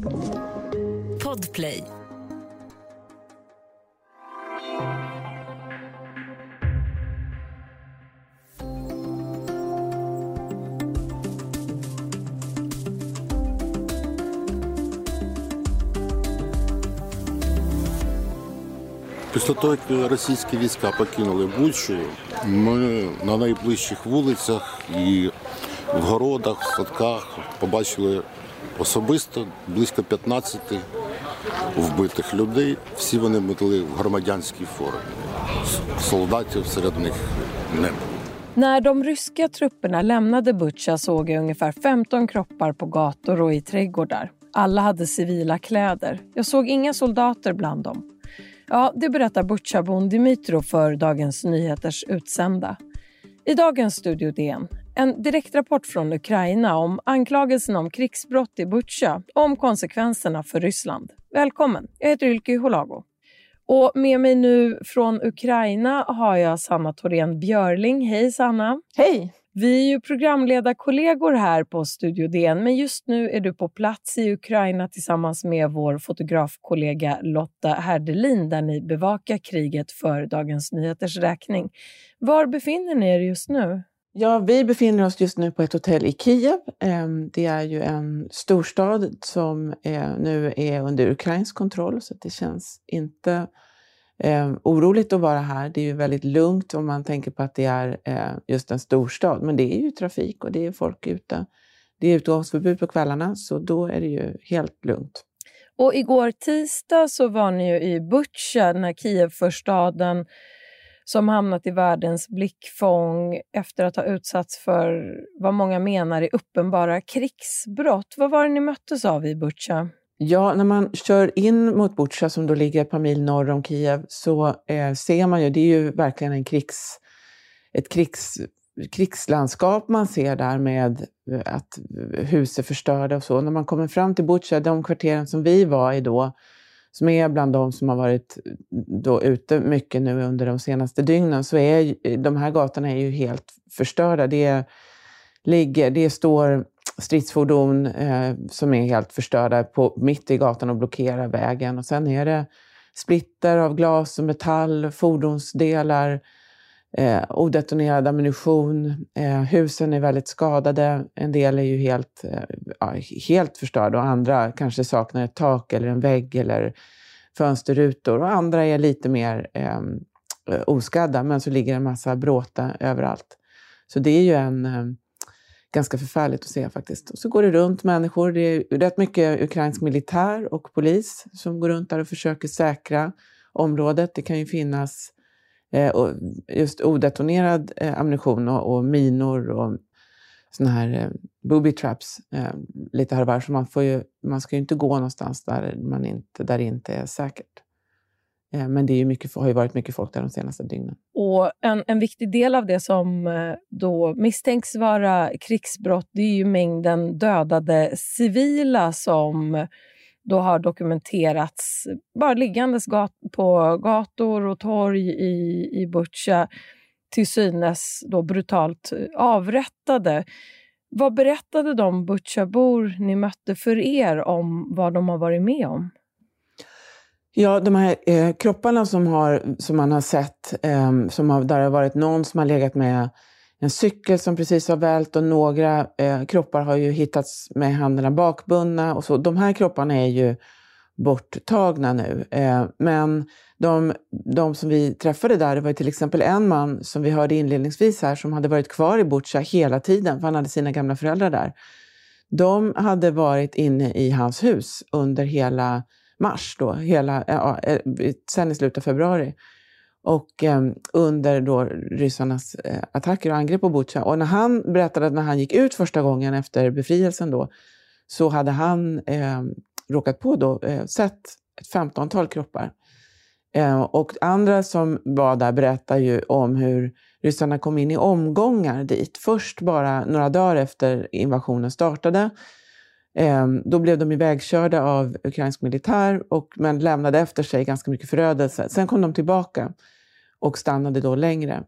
Podplay. Після того, як російські війська покинули Бучу, ми на найближчих вулицях і в городах, в садках побачили особисто близько 15 вбитих людей. Всі вони були в громадянській формі. Солдатів серед них не було. När de ryska trupperna lämnade Butja såg jag ungefär 15 kroppar på gator och i trädgårdar. Alla hade civila kläder. Jag såg inga soldater bland dem. Ja, det berättar Butjabon Dimitro för Dagens Nyheters utsända. I dagens Studio DN, en direktrapport från Ukraina om anklagelsen om krigsbrott i Butja och om konsekvenserna för Ryssland. Välkommen, jag heter Ylke Holago. Och med mig nu från Ukraina har jag Sanna Thorén Björling. Hej Sanna! Hej! Vi är ju programledarkollegor här på Studio DN, men just nu är du på plats i Ukraina tillsammans med vår fotografkollega Lotta Herdelin där ni bevakar kriget för Dagens Nyheters räkning. Var befinner ni er just nu? Ja, vi befinner oss just nu på ett hotell i Kiev. Ehm, det är ju en storstad som eh, nu är under ukrainsk kontroll, så det känns inte eh, oroligt att vara här. Det är ju väldigt lugnt om man tänker på att det är eh, just en storstad. Men det är ju trafik och det är folk ute. Det är utgångsförbud på kvällarna, så då är det ju helt lugnt. Och igår tisdag så var ni ju i Butja, den här Kievförstaden som hamnat i världens blickfång efter att ha utsatts för vad många menar är uppenbara krigsbrott. Vad var det ni möttes av i Butja? Ja, när man kör in mot Butja som då ligger ett par mil norr om Kiev så eh, ser man ju, det är ju verkligen en krigs, ett krigs, krigslandskap man ser där med eh, att hus är förstörda och så. När man kommer fram till Butja, de kvarteren som vi var i då, som är bland de som har varit eh, då ute mycket nu under de senaste dygnen, så är eh, de här gatorna är ju helt förstörda. Det, ligger, det står stridsfordon eh, som är helt förstörda på, mitt i gatan och blockerar vägen. Och sen är det splitter av glas och metall, fordonsdelar, eh, odetonerad ammunition. Eh, husen är väldigt skadade. En del är ju helt, eh, helt förstörda och andra kanske saknar ett tak eller en vägg eller fönsterrutor. Och andra är lite mer ehm, eh, oskadda, men så ligger en massa bråte överallt. Så det är ju en eh, ganska förfärligt att se faktiskt. Och så går det runt människor. Det är rätt mycket ukrainsk militär och polis som går runt där och försöker säkra området. Det kan ju finnas eh, just odetonerad eh, ammunition och, och, minor och såna här eh, booby traps eh, lite här och var. Så man, får ju, man ska ju inte gå någonstans där, man inte, där det inte är säkert. Eh, men det är mycket, har ju varit mycket folk där de senaste dygnen. Och en, en viktig del av det som eh, då misstänks vara krigsbrott det är ju mängden dödade civila som då har dokumenterats bara liggandes gat på gator och torg i, i Butja till synes då brutalt eh, avrättade. Vad berättade de Butjabor ni mötte för er om vad de har varit med om? Ja, de här eh, kropparna som, har, som man har sett, eh, som har, där det har varit någon som har legat med en cykel som precis har vält och några eh, kroppar har ju hittats med händerna bakbundna och så. De här kropparna är ju borttagna nu. Eh, men de, de som vi träffade där, det var till exempel en man som vi hörde inledningsvis här som hade varit kvar i Butja hela tiden, för han hade sina gamla föräldrar där. De hade varit inne i hans hus under hela mars, då, hela, ja, eh, sen i slutet av februari. Och eh, under då ryssarnas eh, attacker och angrepp på Butja. Och när han berättade att när han gick ut första gången efter befrielsen då, så hade han eh, råkat på då, eh, sett ett 15-tal kroppar. Eh, och andra som var där berättar ju om hur ryssarna kom in i omgångar dit. Först bara några dagar efter invasionen startade Ehm, då blev de ivägkörda av ukrainsk militär, och, men lämnade efter sig ganska mycket förödelse. Sen kom de tillbaka och stannade då längre.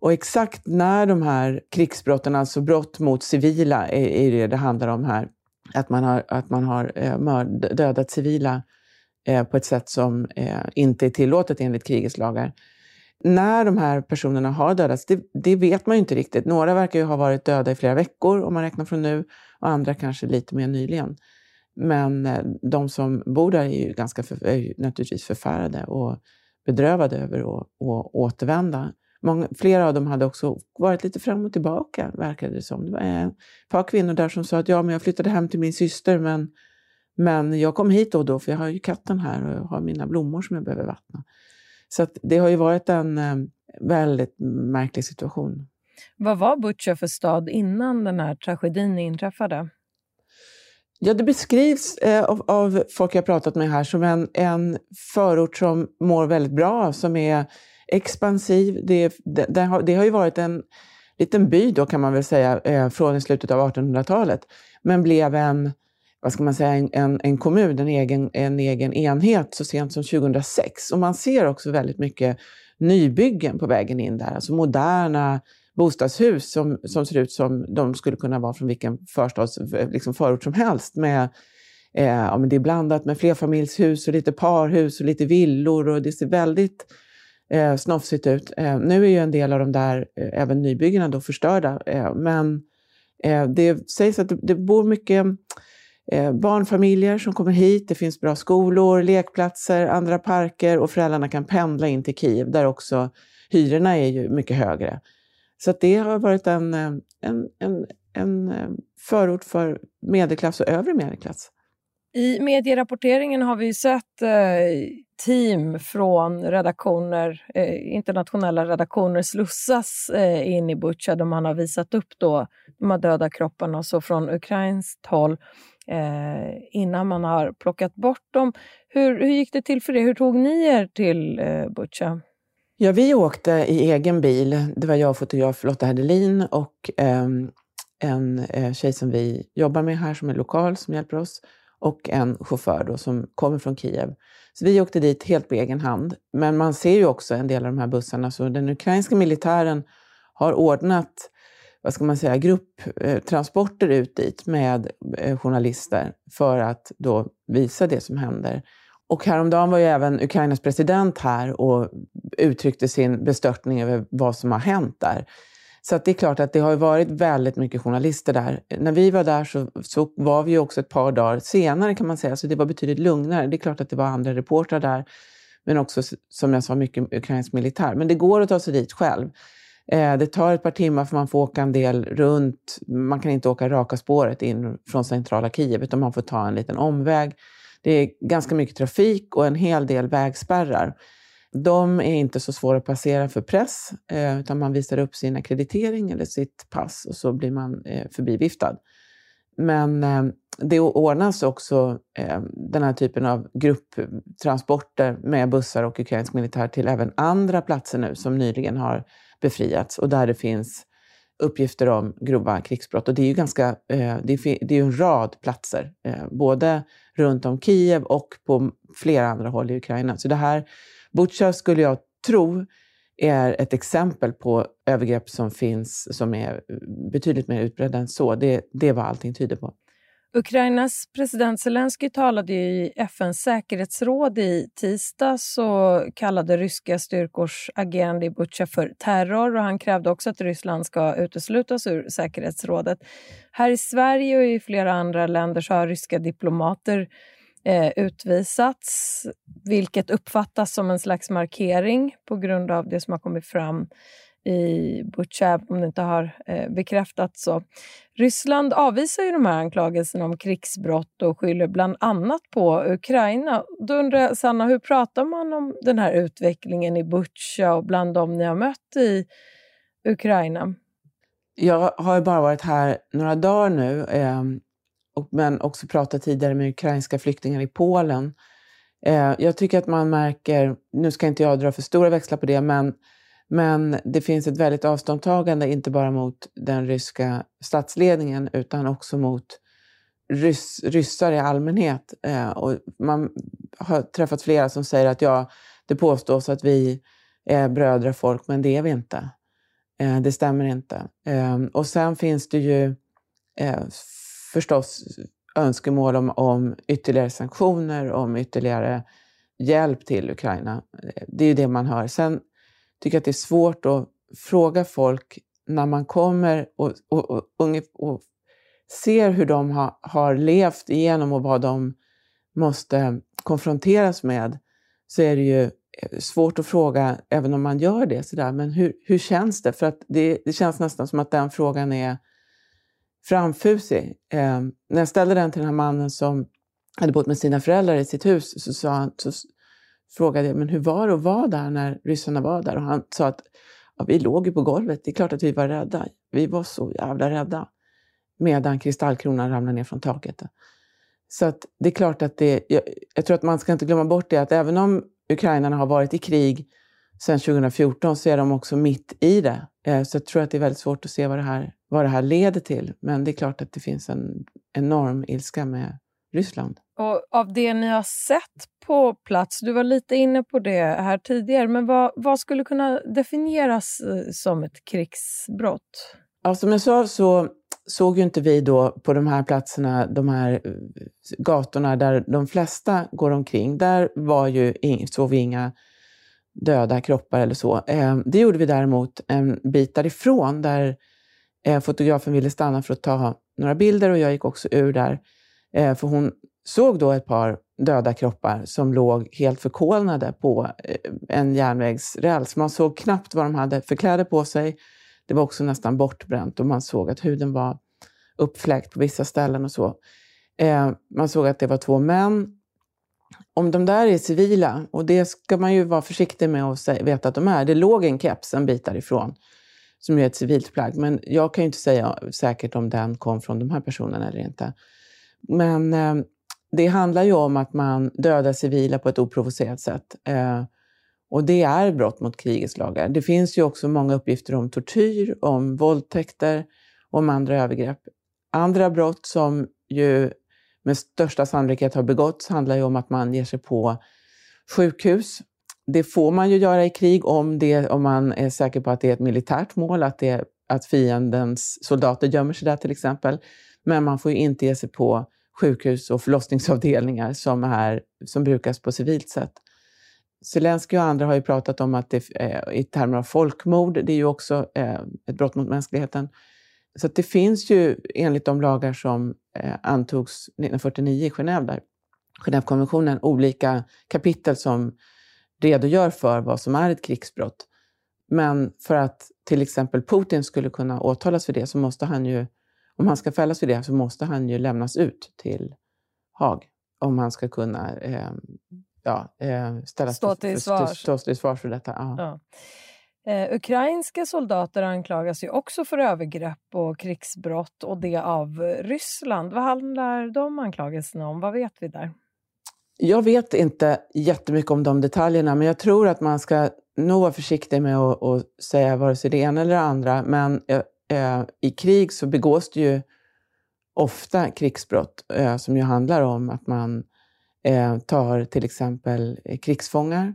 Och exakt när de här krigsbrotten, alltså brott mot civila, är, är det det handlar om här. att man har, att man har eh, mörd, dödat civila eh, på ett sätt som eh, inte är tillåtet enligt krigets lagar. När de här personerna har dödats, det, det, vet man ju inte riktigt. Några verkar ju ha varit döda i flera veckor om man räknar från nu och andra kanske lite mer nyligen. Men eh, de som bor där är ju ganska för, är ju naturligtvis förfärade och bedrövade över att återvända. Många, flera av dem hade också varit lite fram och tillbaka, verkade det som. Det var eh, ett par kvinnor där som sa att ja, men jag flyttade hem till min syster, men, men jag kom hit då och då, för jag har ju katten här och jag har mina blommor som jag behöver vattna. Så det har ju varit en eh, väldigt märklig situation. Vad var Butcher för stad innan den här tragedin inträffade? Ja, det beskrivs eh, av, av, folk jag pratat med här som en, en förort som mår väldigt bra, som är expansiv. Det, det, det, har, det har ju varit en liten by då kan man väl säga eh, från slutet av 1800-talet, men blev en, vad ska man säga, en, en, en, kommun, en egen, en egen enhet så sent som 2006. Och man ser också väldigt mycket nybyggen på vägen in där, alltså moderna bostadshus som, som ser ut som de skulle kunna vara från vilken förstads, liksom förort som helst. Med, eh, ja, men det är blandat med flerfamiljshus och lite parhus och lite villor och det ser väldigt eh, snofsigt ut. Eh, nu är ju en del av de där, eh, även nybyggena, då förstörda. Eh, men eh, det sägs att det, det bor mycket Eh, barnfamiljer som kommer hit. Det finns bra skolor, lekplatser, andra parker och föräldrarna kan pendla in till Kiev där också hyrorna är ju mycket högre. Så det har varit en, eh, en, en, en eh, förort för medelklass och övre medelklass. I medierapporteringen har vi sett eh, team från redaktioner, eh, internationella redaktioner slussas eh, in i Butja där man har visat upp då de här döda kropparna så från ukrainskt håll eh, innan man har plockat bort dem. Hur, hur gick det till för er? Hur tog ni er till eh, Butja? Ja, vi åkte i egen bil. Det var jag och fotograf Lotta Hedelin och eh, en eh, tjej som vi jobbar med här som är lokal som hjälper oss och en chaufför då, som kommer från Kiev. Så vi åkte dit helt på egen hand. Men man ser ju också en del av de här bussarna, så den ukrainska militären har ordnat vad ska man säga, grupptransporter ut dit med eh, journalister för att då visa det som händer. Och häromdagen var ju även Ukrainas president här och uttryckte sin bestörtning över vad som har hänt där. Så det är klart att det har varit väldigt mycket journalister där. När vi var där så, så var vi också ett par dagar senare kan man säga, så det var betydligt lugnare. Det är klart att det var andra reportrar där, men också som jag sa mycket ukrainsk militär. Men det går att ta sig dit själv. Eh, det tar ett par timmar för man får åka en del runt. Man kan inte åka raka spåret in från centrala Kiev, utan man får ta en liten omväg. Det är ganska mycket trafik och en hel del vägspärrar. De är inte så svåra att passera för press, eh, utan man visar upp sin akkreditering eller sitt pass och så blir man eh, förbiviftad. Men eh, det ordnas också ehm, den här typen av grupptransporter med bussar och ukrainsk militär till även andra platser nu som nyligen har befriats och där det finns uppgifter om grova krigsbrott. Och det är ju ganska, eh, det är, en rad platser, eh, både runt om Kiev och på flera andra håll i Ukraina. Så det här Butja skulle jag tro är ett exempel på övergrepp som finns som är betydligt mer utbredda än så. Det, det är vad allting tyder på. Ukrainas president Zelensky talade i FNs säkerhetsråd i tisdags och kallade ryska styrkors agerande i Butja för terror och han krävde också att Ryssland ska uteslutas ur säkerhetsrådet. Här i Sverige och i flera andra länder så har ryska diplomater eh, utvisats, vilket uppfattas som en slags markering på grund av det som har kommit fram i Butja, om det inte har eh, bekräftats. Så. Ryssland avvisar ju de här anklagelserna om krigsbrott och skyller bland annat på Ukraina. Då undrar jag, Sanna, hur pratar man om den här utvecklingen i Butja och bland dem ni har mött i Ukraina? Jag har bara varit här några dagar nu. Ehm, men också pratat tidigare med ukrainska flyktingar i Polen. Eh, jag tycker att man märker, nu ska inte jag dra för stora växlar på det, men, men det finns ett väldigt avståndstagande, inte bara mot den ryska statsledningen, utan också mot rys, ryssar i allmänhet. Eh, och man har träffat flera som säger att ja, det påstås att vi är brödrafolk, men det är vi inte. Eh, det stämmer inte. Och sen finns det ju förstås önskemål om, om ytterligare sanktioner, om ytterligare hjälp till Ukraina. Det är ju det man hör. Sen tycker jag att det är svårt att fråga folk när man kommer och, och, och, och ser hur de ha, har levt igenom och vad de måste konfronteras med, så är det ju eh, svårt att fråga, även om man gör det, sådär, men hur, hur känns det? För att det, det känns nästan som att den frågan är framfusig. Eh, när jag ställde den till den här mannen som hade bott med sina föräldrar i sitt hus, så, sa han, så frågade jag men hur var det att vara där när ryssarna var där. Och han sa att ja, vi låg ju på golvet, det är klart att vi var rädda. Vi var så jävla rädda. Medan kristallkronan ramlade ner från taket. Så att det är klart att det, jag, jag, tror att man ska inte glömma bort det att även om ukrainarna har varit i krig sedan 2014 så är de också mitt i det. Eh, så jag tror att det är väldigt svårt att se vad det här, vad det här leder till. Men det är klart att det finns en enorm ilska med Ryssland. Och av det ni har sett på plats, du var lite inne på det här tidigare, men vad, vad skulle kunna definieras eh, som ett krigsbrott? Ja, som jag sa så såg ju inte vi då på de här platserna, de här eh, gatorna där de flesta går omkring, där var ju, såg vi inga döda kroppar eller så. Ehm, det gjorde vi däremot en bit därifrån där eh, fotografen ville stanna för att ta några bilder och jag gick också ur där. Eh, för hon såg då ett par döda kroppar som låg helt förkolnade på eh, en järnvägsräls. Man såg knappt vad de hade för kläder på sig. Det var också nästan bortbränt och man såg att huden var uppfläkt på vissa ställen och så. Ehm, man såg att det var två män. Om de där är civila, och det ska man ju vara försiktig med att veta att de är. Det låg en keps en bit därifrån som är ett civilt plagg. Men jag kan ju inte säga säkert om den kom från de här personerna eller inte. Men eh, det handlar ju om att man dödar civila på ett oprovocerat sätt. Eh, och det är brott mot krigets lagar. Det finns ju också många uppgifter om tortyr, om våldtäkter, om andra övergrepp. Andra brott som ju med största sannolikhet har begåtts handlar ju om att man ger sig på sjukhus. Det får man ju göra i krig om, det, om man är säker på att det är ett militärt mål, att, det, att fiendens soldater gömmer sig där till exempel. Men man får ju inte ge sig på sjukhus och förlossningsavdelningar som, är, som brukas på civilt sätt. Zelenskyj och andra har ju pratat om att det eh, i termer av folkmord, det är ju också eh, ett brott mot mänskligheten. Så det finns ju enligt de lagar som antogs 1949 i Genève, där, Genèvekonventionen, olika kapitel som redogör för vad som är ett krigsbrott. Men för att till exempel Putin skulle kunna åtalas för det så måste han ju om han ska fällas för det så måste han ju lämnas ut till Haag om han ska kunna eh, ja, eh, ställas stå till svars. Stå till svars för detta. Ja. Ja. Eh, ukrainska soldater anklagas ju också för övergrepp och krigsbrott och det av Ryssland. Vad handlar de anklagelserna om? Vad vet vi där? Jag vet inte jättemycket om de detaljerna, men jag tror att man ska nog vara försiktig med att, att säga vare sig det ena eller det andra. Men eh, eh i krig så begås det ju ofta krigsbrott eh, som ju handlar om att man eh, tar till exempel krigsfångar.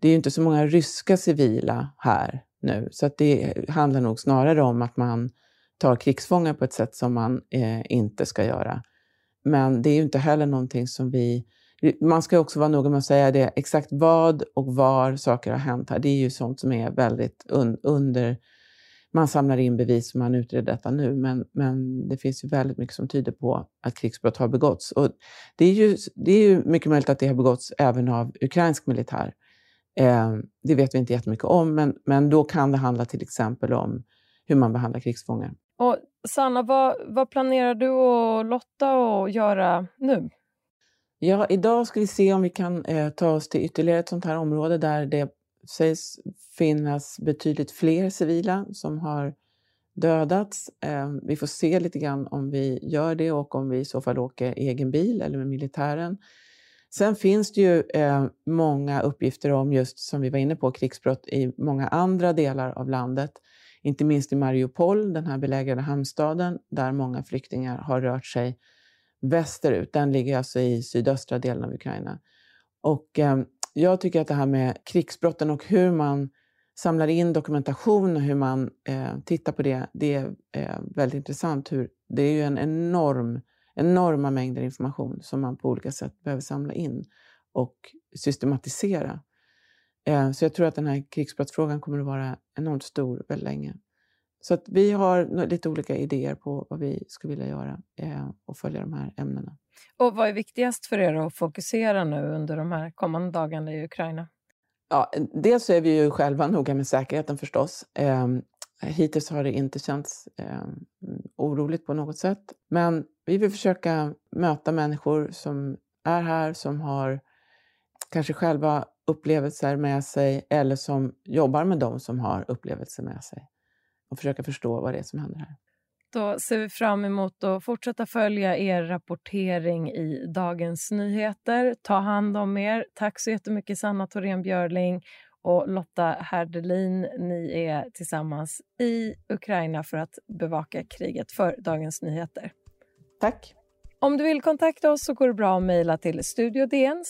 Det är ju inte så många ryska civila här nu, så att det handlar nog snarare om att man tar krigsfångar på ett sätt som man eh, inte ska göra. Men det är ju inte heller någonting som vi... Man ska också vara noga med att säga det, exakt vad och var saker har hänt här. Det är ju sånt som är väldigt un, under man samlar in bevis och man utreder detta nu, men, men det finns ju väldigt mycket som tyder på att krigsbrott har begåtts. Och det, är ju, det är ju mycket möjligt att det har begåtts även av ukrainsk militär. Eh, det vet vi inte jättemycket om, men, men då kan det handla till exempel om hur man behandlar krigsfångar. Och Sanna, vad, vad planerar du och Lotta att göra nu? Ja, idag ska vi se om vi kan eh, ta oss till ytterligare ett sånt här område där det sägs finnas betydligt fler civila som har dödats. Eh, vi får se lite grann om vi gör det och om vi i så fall åker egen bil eller med militären. Sen finns det ju eh, många uppgifter om just, som vi var inne på, krigsbrott i många andra delar av landet. Inte minst i Mariupol, den här belägrade hamnstaden, där många flyktingar har rört sig västerut. Den ligger alltså i sydöstra delen av Ukraina. Och eh, jag tycker att det här med krigsbrotten och hur man samlar in dokumentation och hur man eh, tittar på det, det är eh, väldigt intressant. Hur, det är ju en enorm, enorma mängder information som man på olika sätt behöver samla in och systematisera. Eh, så jag tror att den här krigsbrottsfrågan kommer att vara enormt stor väldigt länge. Så att vi har lite olika idéer på vad vi skulle vilja göra eh, och följa de här ämnena. Och vad är viktigast för er att fokusera nu under de här kommande dagarna i Ukraina? Ja, dels är vi ju själva noga med säkerheten förstås. Eh, hittills har det inte känts eh, oroligt på något sätt. Men vi vill försöka möta människor som är här, som har kanske själva upplevelser med sig eller som jobbar med dem som har upplevelser med sig och försöka förstå vad det är som händer här. Då ser vi fram emot att fortsätta följa er rapportering i Dagens Nyheter. Ta hand om er. Tack så jättemycket Sanna Thorén Björling och Lotta Herdelin. Ni är tillsammans i Ukraina för att bevaka kriget för Dagens Nyheter. Tack. Om du vill kontakta oss så går det bra att mejla till studiodn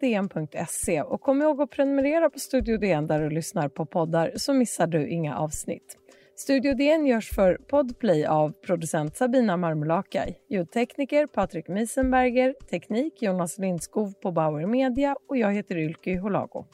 dn.se och kom ihåg att prenumerera på Studio DN där du lyssnar på poddar så missar du inga avsnitt. Studio DN görs för Podplay av producent Sabina Marmulakai, ljudtekniker Patrik Miesenberger, teknik Jonas Lindskov på Bauer Media och jag heter Ylke Holago.